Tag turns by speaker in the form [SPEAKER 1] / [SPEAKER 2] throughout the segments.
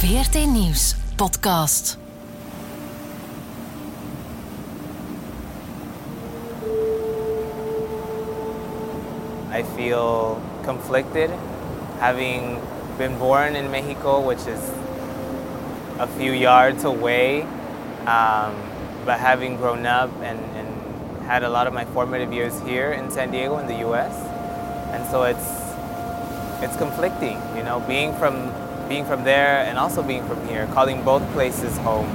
[SPEAKER 1] VRT Nieuws podcast.
[SPEAKER 2] I feel conflicted having been born in Mexico, which is a few yards away, um, but having grown up and, and had a lot of my formative years here in San Diego in the US. And so it's it's conflicting, you know, being from being from there and also being from here, calling both places home.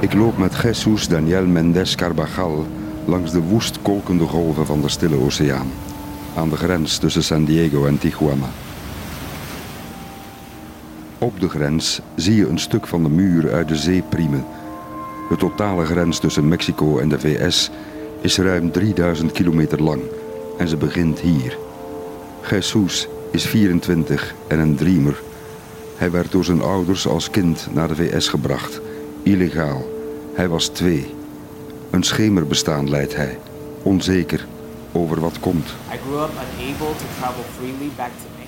[SPEAKER 3] Ik loop met Jesus Daniel Mendes Carbajal langs de woest kolkende golven van de Stille Oceaan. Aan de grens tussen San Diego en Tijuana. Op de grens zie je een stuk van de muur uit de zee priemen. De totale grens tussen Mexico en de VS is ruim 3000 kilometer lang en ze begint hier. Jesus is 24 en een dreamer. Hij werd door zijn ouders als kind naar de VS gebracht, illegaal. Hij was twee. Een schemerbestaan leidt hij, onzeker over wat komt.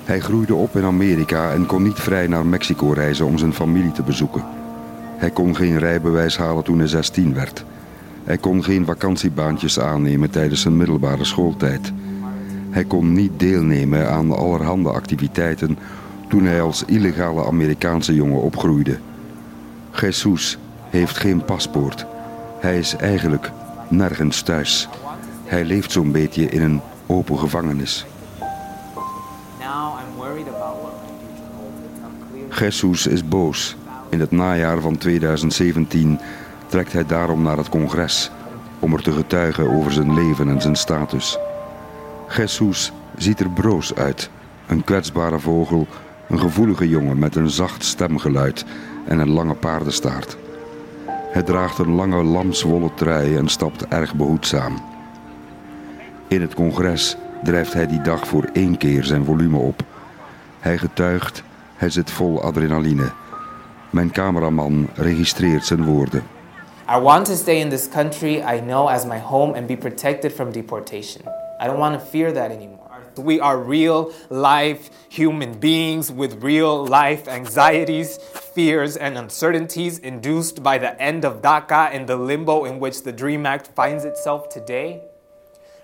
[SPEAKER 3] Hij groeide op in Amerika en kon niet vrij naar Mexico reizen om zijn familie te bezoeken. Hij kon geen rijbewijs halen toen hij 16 werd. Hij kon geen vakantiebaantjes aannemen tijdens zijn middelbare schooltijd. Hij kon niet deelnemen aan allerhande activiteiten toen hij als illegale Amerikaanse jongen opgroeide. Jesus heeft geen paspoort. Hij is eigenlijk nergens thuis. Hij leeft zo'n beetje in een open gevangenis. Jesus is boos. In het najaar van 2017 trekt hij daarom naar het congres om er te getuigen over zijn leven en zijn status. Jesus ziet er broos uit. Een kwetsbare vogel, een gevoelige jongen met een zacht stemgeluid en een lange paardenstaart. Hij draagt een lange lamswollen trui en stapt erg behoedzaam. In het congres drijft hij die dag voor één keer zijn volume op. Hij getuigt, hij zit vol adrenaline. Mijn cameraman registreert zijn woorden.
[SPEAKER 2] I want to stay in this country I know as my home and be protected from deportation. I don't want to fear that anymore. We are real life human beings with real life anxieties, fears, and uncertainties induced by the end of DACA and the limbo in which the DREAM Act finds itself today.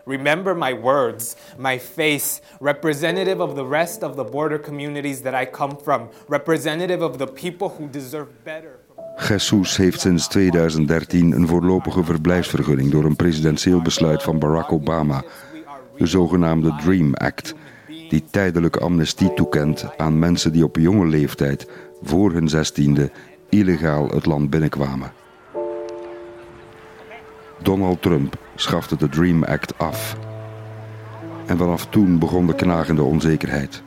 [SPEAKER 2] Remember my words, my face, representative of the rest of the border communities that I come from, representative of the people who deserve better.
[SPEAKER 3] Jesus heeft sinds 2013 een voorlopige verblijfsvergunning door een presidentieel besluit van Barack Obama, de zogenaamde DREAM Act, die tijdelijke amnestie toekent aan mensen die op jonge leeftijd voor hun zestiende illegaal het land binnenkwamen. Donald Trump schafte de DREAM Act af. En vanaf toen begon de knagende onzekerheid.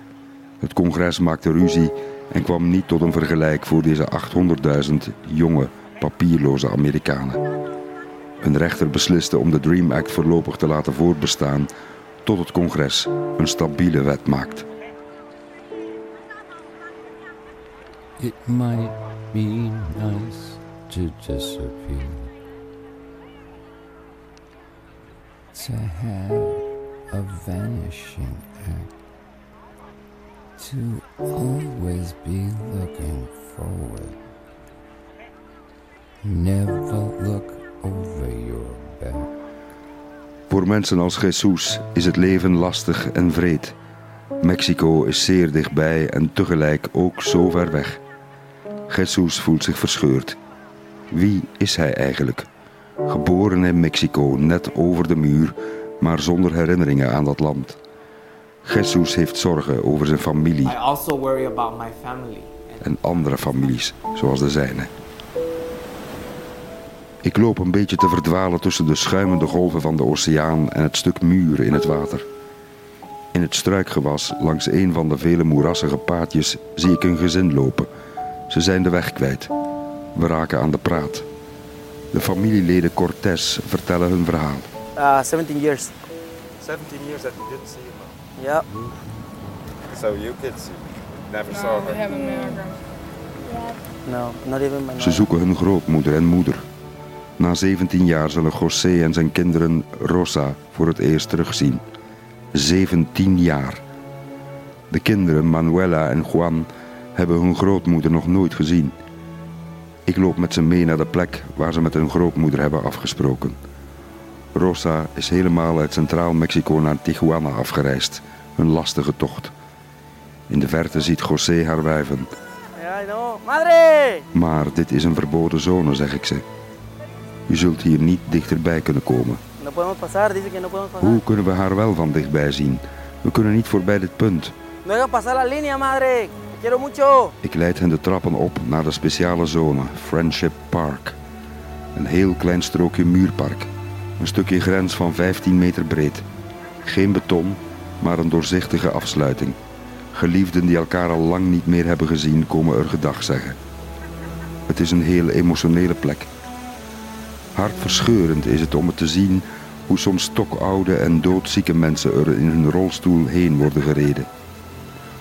[SPEAKER 3] Het congres maakte ruzie en kwam niet tot een vergelijk voor deze 800.000 jonge, papierloze Amerikanen. Een rechter besliste om de DREAM Act voorlopig te laten voortbestaan tot het congres een stabiele wet maakt.
[SPEAKER 4] It might be nice to disappear. To have a vanishing act. To always be looking forward. Never look over your back.
[SPEAKER 3] Voor mensen als Jesus is het leven lastig en vreed. Mexico is zeer dichtbij en tegelijk ook zo ver weg. Jesus voelt zich verscheurd. Wie is hij eigenlijk? Geboren in Mexico, net over de muur, maar zonder herinneringen aan dat land. Jesus heeft zorgen over zijn familie en andere families, zoals de zijne. Ik loop een beetje te verdwalen tussen de schuimende golven van de oceaan en het stuk muur in het water. In het struikgewas langs een van de vele moerassige paadjes zie ik een gezin lopen. Ze zijn de weg kwijt. We raken aan de praat. De familieleden Cortés vertellen hun verhaal.
[SPEAKER 5] Uh, 17 years.
[SPEAKER 6] 17 years that you didn't see mom.
[SPEAKER 5] Yeah.
[SPEAKER 6] So you kids never saw her.
[SPEAKER 5] No, not even my
[SPEAKER 3] Ze zoeken hun grootmoeder en moeder. Na 17 jaar zullen José en zijn kinderen Rosa voor het eerst terugzien. 17 jaar. De kinderen Manuela en Juan hebben hun grootmoeder nog nooit gezien. Ik loop met ze mee naar de plek waar ze met hun grootmoeder hebben afgesproken. Rosa is helemaal uit Centraal Mexico naar Tijuana afgereisd. Een lastige tocht. In de verte ziet José haar.
[SPEAKER 5] ¡Madre!
[SPEAKER 3] Maar dit is een verboden zone, zeg ik ze. Je zult hier niet dichterbij kunnen komen. Hoe kunnen we haar wel van dichtbij zien? We kunnen niet voorbij dit punt. Ik leid hen de trappen op naar de speciale zone, Friendship Park. Een heel klein strookje muurpark. Een stukje grens van 15 meter breed. Geen beton, maar een doorzichtige afsluiting. Geliefden die elkaar al lang niet meer hebben gezien, komen er gedag zeggen. Het is een heel emotionele plek. Hartverscheurend is het om het te zien hoe soms stokoude en doodzieke mensen er in hun rolstoel heen worden gereden.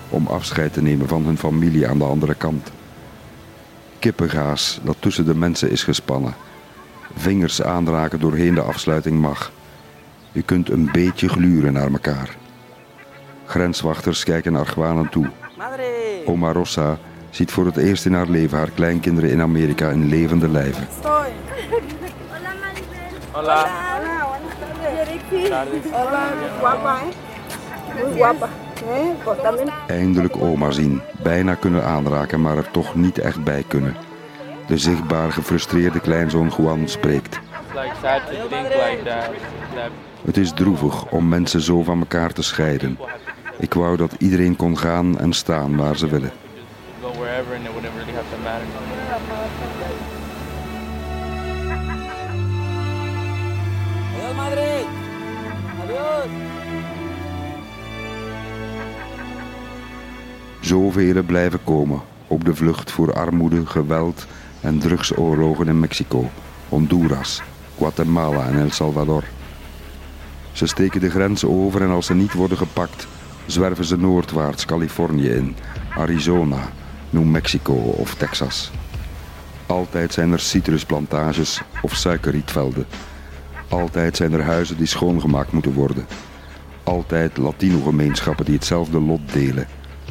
[SPEAKER 3] Om afscheid te nemen van hun familie aan de andere kant. Kippengaas dat tussen de mensen is gespannen. Vingers aanraken doorheen de afsluiting mag. Je kunt een beetje gluren naar elkaar. Grenswachters kijken argwanend toe. Oma Rossa ziet voor het eerst in haar leven haar kleinkinderen in Amerika in levende lijven.
[SPEAKER 2] Hola.
[SPEAKER 7] Hola, guapa, ¿eh? Muy guapa. ¿Eh? Pues también.
[SPEAKER 3] Eindelijk oma zien, bijna kunnen aanraken, maar er toch niet echt bij kunnen. De zichtbaar gefrustreerde kleinzoon Juan spreekt. Het is droevig om mensen zo van elkaar te scheiden. Ik wou dat iedereen kon gaan en staan waar ze willen. Zoveel blijven komen op de vlucht voor armoede, geweld en drugsoorlogen in Mexico, Honduras, Guatemala en El Salvador. Ze steken de grens over en als ze niet worden gepakt, zwerven ze noordwaarts Californië in, Arizona, New Mexico of Texas. Altijd zijn er citrusplantages of suikerrietvelden. Altijd zijn er huizen die schoongemaakt moeten worden. Altijd Latino-gemeenschappen die hetzelfde lot delen,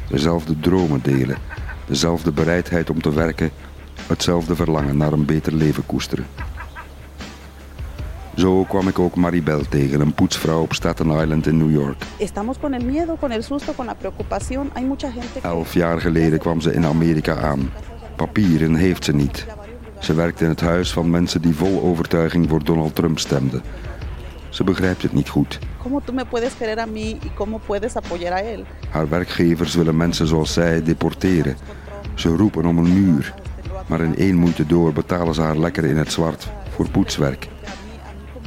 [SPEAKER 3] dezelfde dromen delen, dezelfde bereidheid om te werken, hetzelfde verlangen naar een beter leven koesteren. Zo kwam ik ook Maribel tegen, een poetsvrouw op Staten Island in New York.
[SPEAKER 7] Estamos con el miedo, con el susto, con la preocupación. Hay mucha gente que...
[SPEAKER 3] Elf jaar geleden kwam ze in Amerika aan. Papieren heeft ze niet. Ze werkt in het huis van mensen die vol overtuiging voor Donald Trump stemden. Ze begrijpt het niet goed. Haar werkgevers willen mensen zoals zij deporteren. Ze roepen om een muur. Maar in één moeite door betalen ze haar lekker in het zwart voor poetswerk.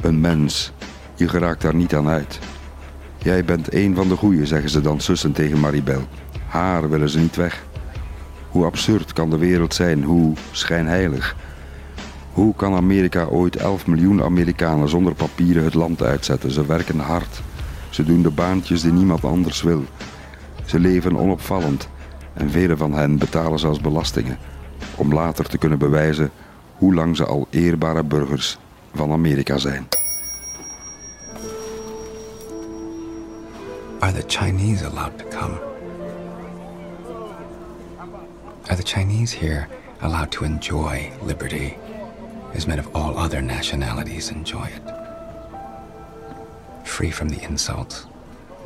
[SPEAKER 3] Een mens, je geraakt daar niet aan uit. Jij bent één van de goeie, zeggen ze dan sussend tegen Maribel. Haar willen ze niet weg. Hoe absurd kan de wereld zijn, hoe schijnheilig. Hoe kan Amerika ooit 11 miljoen Amerikanen zonder papieren het land uitzetten? Ze werken hard. Ze doen de baantjes die niemand anders wil. Ze leven onopvallend en velen van hen betalen zelfs belastingen om later te kunnen bewijzen hoe lang ze al eerbare burgers van Amerika zijn.
[SPEAKER 4] Are the Chinese allowed to come? Are the Chinese here allowed to enjoy liberty as men of all other nationalities enjoy it? Free from the insults,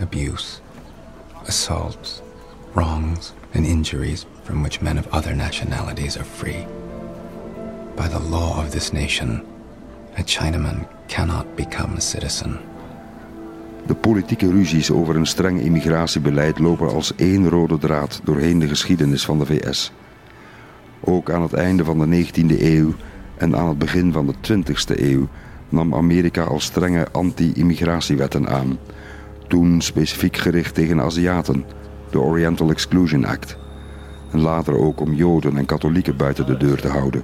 [SPEAKER 4] abuse, assaults, wrongs, and injuries from which men of other nationalities are free. By the law of this nation, a Chinaman cannot become a citizen.
[SPEAKER 3] De politieke ruzies over een streng immigratiebeleid lopen als één rode draad doorheen de geschiedenis van de VS. Ook aan het einde van de 19e eeuw en aan het begin van de 20e eeuw nam Amerika al strenge anti-immigratiewetten aan. Toen specifiek gericht tegen Aziaten, de Oriental Exclusion Act. En later ook om Joden en katholieken buiten de deur te houden.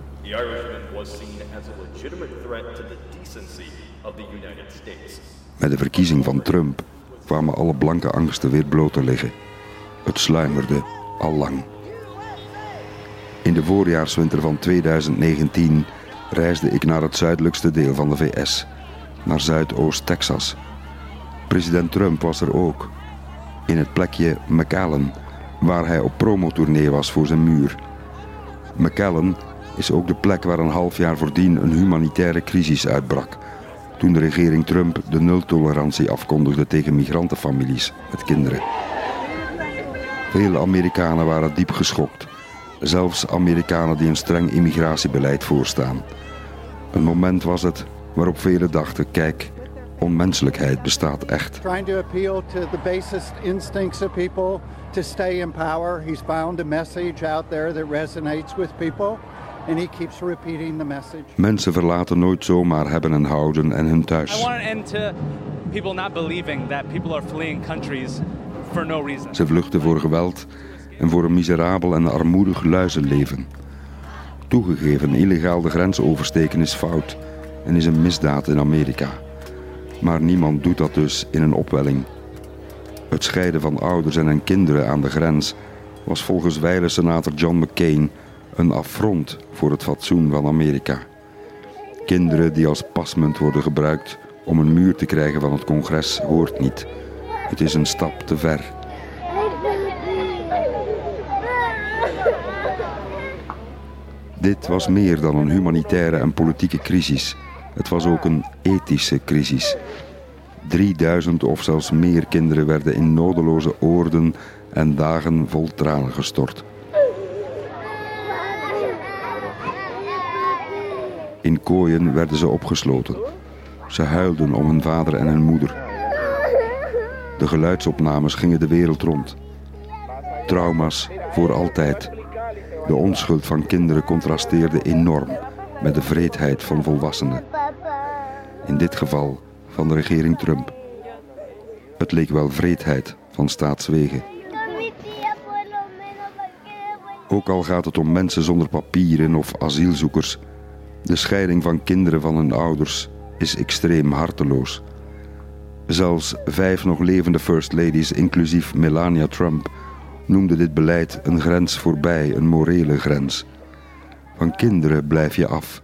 [SPEAKER 3] Met de verkiezing van Trump kwamen alle blanke angsten weer bloot te liggen. Het sluimerde al lang. In de voorjaarswinter van 2019 reisde ik naar het zuidelijkste deel van de VS, naar Zuidoost-Texas. President Trump was er ook. In het plekje McAllen, waar hij op promotournee was voor zijn muur. McAllen is ook de plek waar een half jaar voordien een humanitaire crisis uitbrak. Toen de regering Trump de nultolerantie afkondigde tegen migrantenfamilies met kinderen. Veel Amerikanen waren diep geschokt. Zelfs Amerikanen die een streng immigratiebeleid voorstaan. Een moment was het waarop velen dachten: kijk, onmenselijkheid bestaat echt.
[SPEAKER 8] Trying to appeal to the basest instincts of people to stay in power. He's found a message out there that resonates with people. And he keeps repeating the message.
[SPEAKER 3] Mensen verlaten nooit zomaar hebben en houden en hun
[SPEAKER 9] I
[SPEAKER 3] thuis.
[SPEAKER 9] want an end to people not believing that people are fleeing countries for no reason.
[SPEAKER 3] Ze vluchten voor geweld en voor een miserabel en armoedig luizenleven. Toegegeven, illegaal de grens oversteken is fout en is een misdaad in Amerika. Maar niemand doet dat dus in een opwelling. Het scheiden van ouders en hun kinderen aan de grens was volgens wijle senator John McCain een affront voor het fatsoen van Amerika. Kinderen die als pasmunt worden gebruikt om een muur te krijgen van het congres hoort niet. Het is een stap te ver. Dit was meer dan een humanitaire en politieke crisis. Het was ook een ethische crisis. 3000 of zelfs meer kinderen werden in nodeloze oorden en dagen vol tranen gestort. In kooien werden ze opgesloten. Ze huilden om hun vader en hun moeder. De geluidsopnames gingen de wereld rond. Trauma's voor altijd. De onschuld van kinderen contrasteerde enorm met de vreedheid van volwassenen. In dit geval van de regering Trump. Het leek wel vreedheid van staatswegen. Ook al gaat het om mensen zonder papieren of asielzoekers, de scheiding van kinderen van hun ouders is extreem harteloos. Zelfs vijf nog levende first ladies, inclusief Melania Trump, noemden dit beleid een grens voorbij, een morele grens. Van kinderen blijf je af.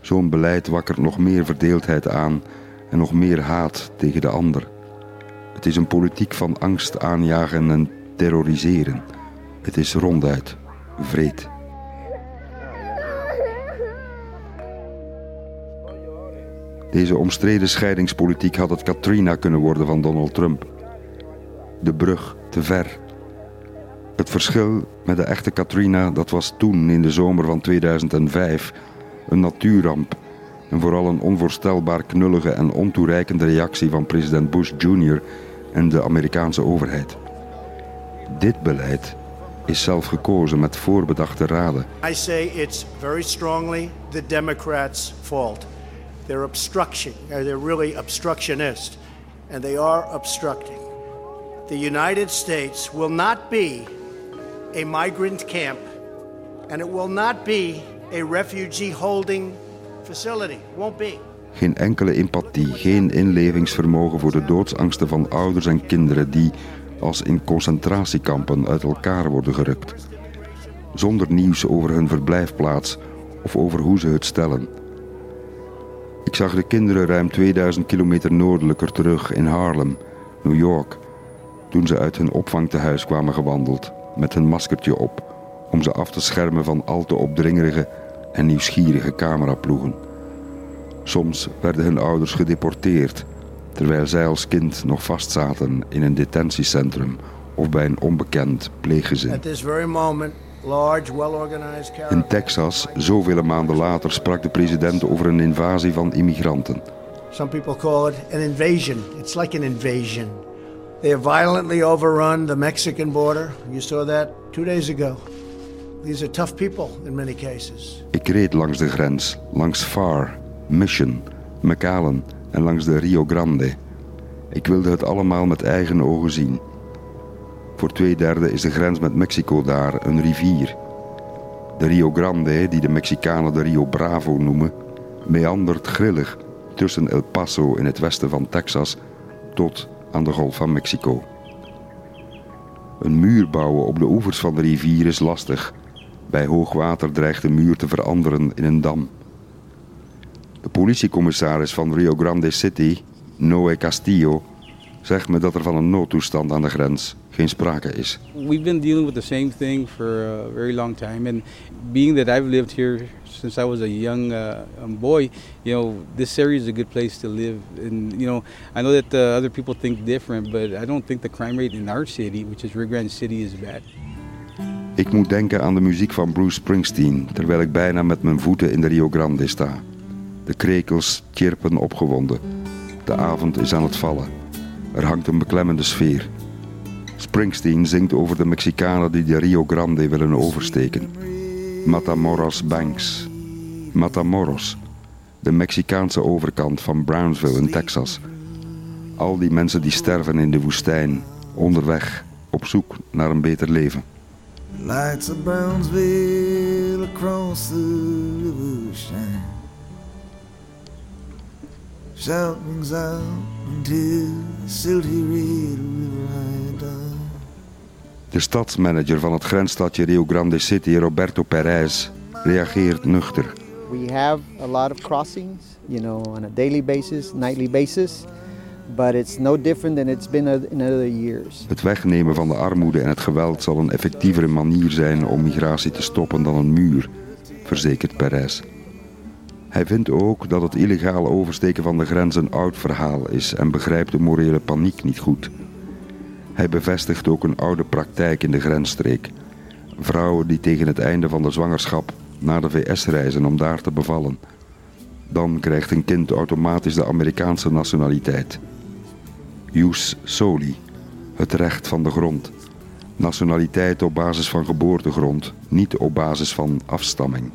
[SPEAKER 3] Zo'n beleid wakkert nog meer verdeeldheid aan en nog meer haat tegen de ander. Het is een politiek van angst aanjagen en terroriseren. Het is ronduit vreed. Deze omstreden scheidingspolitiek had het Katrina kunnen worden van Donald Trump. De brug te ver. Het verschil met de echte Katrina, dat was toen in de zomer van 2005 een natuurramp en vooral een onvoorstelbaar knullige en ontoereikende reactie van president Bush Jr. en de Amerikaanse overheid. Dit beleid is zelf gekozen met voorbedachte raden.
[SPEAKER 10] I say it's very strongly the Democrats' fault. They're obstruction, or they're really obstructionist, and they are obstructing. The United States will not be a migrant camp, and it will not be a refugee holding facility. Won't be.
[SPEAKER 3] Geen enkele empathie, geen inlevingsvermogen voor de doodsangsten van ouders en kinderen die als in concentratiekampen uit elkaar worden gerukt. Zonder nieuws over hun verblijfplaats of over hoe ze het stellen. Ik zag de kinderen ruim 2000 kilometer noordelijker terug in Harlem, New York, toen ze uit hun opvangtehuis kwamen gewandeld met hun maskertje op om ze af te schermen van al te opdringerige en nieuwsgierige cameraploegen. Soms werden hun ouders gedeporteerd, terwijl zij als kind nog vastzaten in een detentiecentrum of bij een onbekend pleeggezin. In. Texas, zoveel maanden later, sprak de president over een invasie van immigranten.
[SPEAKER 10] Some people call it an invasion. It's like an invasion. They have violently overrun the Mexican border. You saw that two days ago. These are tough people in many cases.
[SPEAKER 3] Ik reed langs de grens, langs Far, Mission, McAllen en langs de Rio Grande. Ik wilde het allemaal met eigen ogen zien. Voor twee derde is de grens met Mexico daar een rivier. De Rio Grande, die de Mexicanen de Rio Bravo noemen, meandert grillig tussen El Paso in het westen van Texas tot aan de Golf van Mexico. Een muur bouwen op de oevers van de rivier is lastig. Bij hoogwater dreigt de muur te veranderen in een dam. De politiecommissaris van Rio Grande City, Noé Castillo, zegt me dat er van een noodtoestand aan de grens geen sprake is.
[SPEAKER 11] We've been dealing with the same thing for a very long time, and being that I've lived here since I was a young uh, um, boy, you know, this area is a good place to live. And you know, I know that uh, other people think different, but I don't think the crime rate in our city, which is Rio Grande City, is bad.
[SPEAKER 3] Ik moet denken aan de muziek van Bruce Springsteen, terwijl ik bijna met mijn voeten in de Rio Grande sta. De krekels chirpen opgewonden. De avond is aan het vallen. Er hangt een beklemmende sfeer. Springsteen zingt over de Mexicanen die de Rio Grande willen oversteken. Matamoros Banks. Matamoros, de Mexicaanse overkant van Brownsville in Texas. Al die mensen die sterven in de woestijn, onderweg, op zoek naar een beter leven.
[SPEAKER 12] Lights of Brownsville across the river. Shoutings out until the silty red river.
[SPEAKER 3] De stadsmanager van het grensstadje Rio Grande City, Roberto Perez, reageert nuchter.
[SPEAKER 13] We have a lot of crossings, you know, on a daily basis, nightly basis, but it's no different than it's been in other years.
[SPEAKER 3] Het wegnemen van de armoede en het geweld zal een effectievere manier zijn om migratie te stoppen dan een muur, verzekert Perez. Hij vindt ook dat het illegaal oversteken van de grens een oud verhaal is en begrijpt de morele paniek niet goed. Hij bevestigt ook een oude praktijk in de grensstreek. Vrouwen die tegen het einde van de zwangerschap naar de VS reizen om daar te bevallen. Dan krijgt een kind automatisch de Amerikaanse nationaliteit. Jus soli, het recht van de grond. Nationaliteit op basis van geboortegrond, niet op basis van afstamming.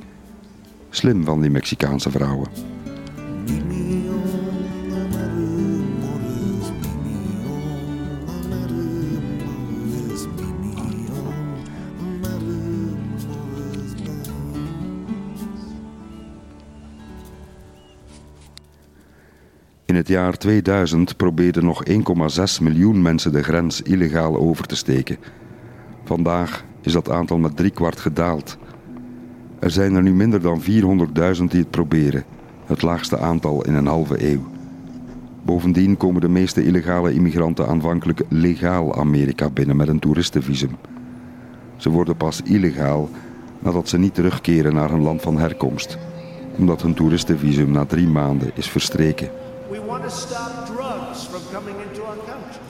[SPEAKER 3] Slim van die Mexicaanse vrouwen. Het jaar 2000 probeerden nog 1,6 miljoen mensen de grens illegaal over te steken. Vandaag is dat aantal met driekwart gedaald. Er zijn er nu minder dan 400.000 die het proberen, het laagste aantal in een halve eeuw. Bovendien komen de meeste illegale immigranten aanvankelijk legaal Amerika binnen met een toeristenvisum. Ze worden pas illegaal nadat ze niet terugkeren naar hun land van herkomst, omdat hun toeristenvisum na drie maanden is verstreken.
[SPEAKER 10] Stop drugs from coming into our country.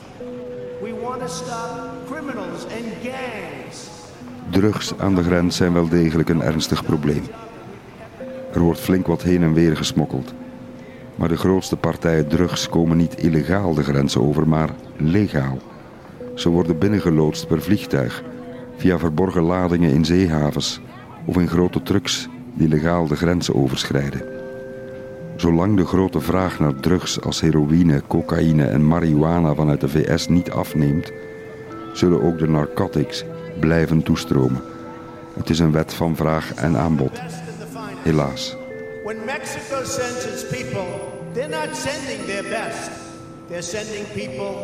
[SPEAKER 10] We want to stop criminals and gangs.
[SPEAKER 3] Drugs aan de grens zijn wel degelijk een ernstig probleem. Er wordt flink wat heen en weer gesmokkeld. Maar de grootste partijen drugs komen niet illegaal de grens over, maar legaal. Ze worden binnengeloodst per vliegtuig, via verborgen ladingen in zeehavens of in grote trucks die legaal de grens overschrijden. Zolang de grote vraag naar drugs als heroïne, cocaïne en marihuana vanuit de VS niet afneemt, zullen ook de narcotics blijven toestromen. Het is een wet van vraag en aanbod. Helaas.
[SPEAKER 10] When Mexico sends its people, they're not sending their best. They're sending people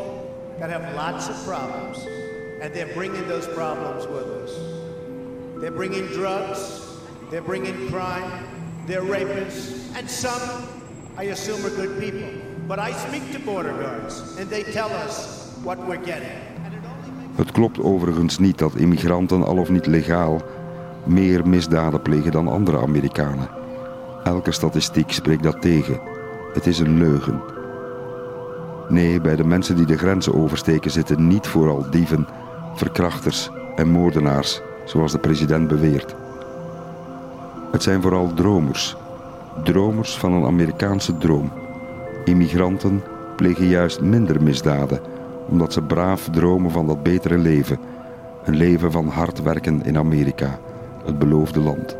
[SPEAKER 10] that have lots of problems. And they're bringing those problems with us. They're bringing drugs, they're bringing crime, they're rapists, and some, I assume, are good people. But I speak to border guards, and they tell us what we're getting.
[SPEAKER 3] Het klopt overigens niet dat immigranten al of niet legaal meer misdaden plegen dan andere Amerikanen. Elke statistiek spreekt dat tegen. Het is een leugen. Nee, bij de mensen die de grenzen oversteken zitten niet vooral dieven, verkrachters en moordenaars, zoals de president beweert. Het zijn vooral dromers. Dromers van een Amerikaanse droom. Immigranten plegen juist minder misdaden, omdat ze braaf dromen van dat betere leven. Een leven van hard werken in Amerika, het beloofde land.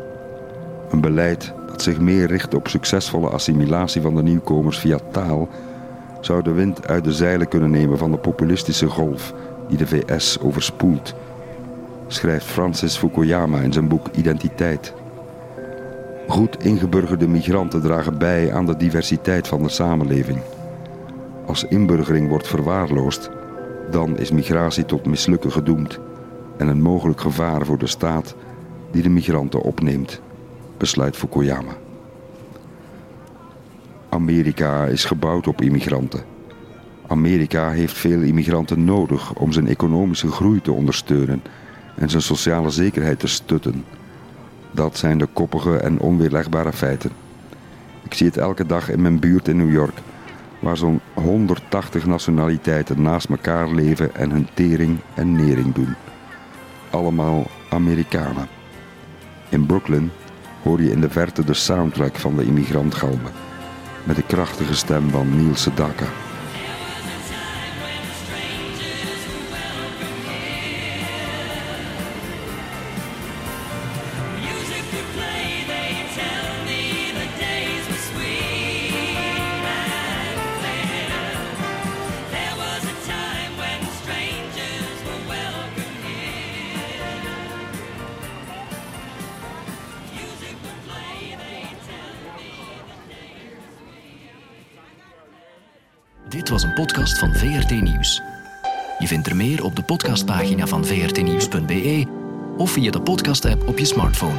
[SPEAKER 3] Een beleid dat zich meer richt op succesvolle assimilatie van de nieuwkomers via taal, zou de wind uit de zeilen kunnen nemen van de populistische golf die de VS overspoelt, schrijft Francis Fukuyama in zijn boek Identiteit. Goed ingeburgerde migranten dragen bij aan de diversiteit van de samenleving. Als inburgering wordt verwaarloosd, dan is migratie tot mislukken gedoemd en een mogelijk gevaar voor de staat die de migranten opneemt, besluit Fukuyama. Amerika is gebouwd op immigranten. Amerika heeft veel immigranten nodig om zijn economische groei te ondersteunen en zijn sociale zekerheid te stutten. Dat zijn de koppige en onweerlegbare feiten. Ik zie het elke dag in mijn buurt in New York, waar zo'n 180 nationaliteiten naast elkaar leven en hun tering en nering doen. Allemaal Amerikanen. In Brooklyn hoor je in de verte de soundtrack van de immigrant galmen, met de krachtige stem van Neil Sedaka.
[SPEAKER 14] Dit was een podcast van VRT Nieuws. Je vindt er meer op de podcastpagina van vrtnieuws.be of via de podcast-app op je smartphone.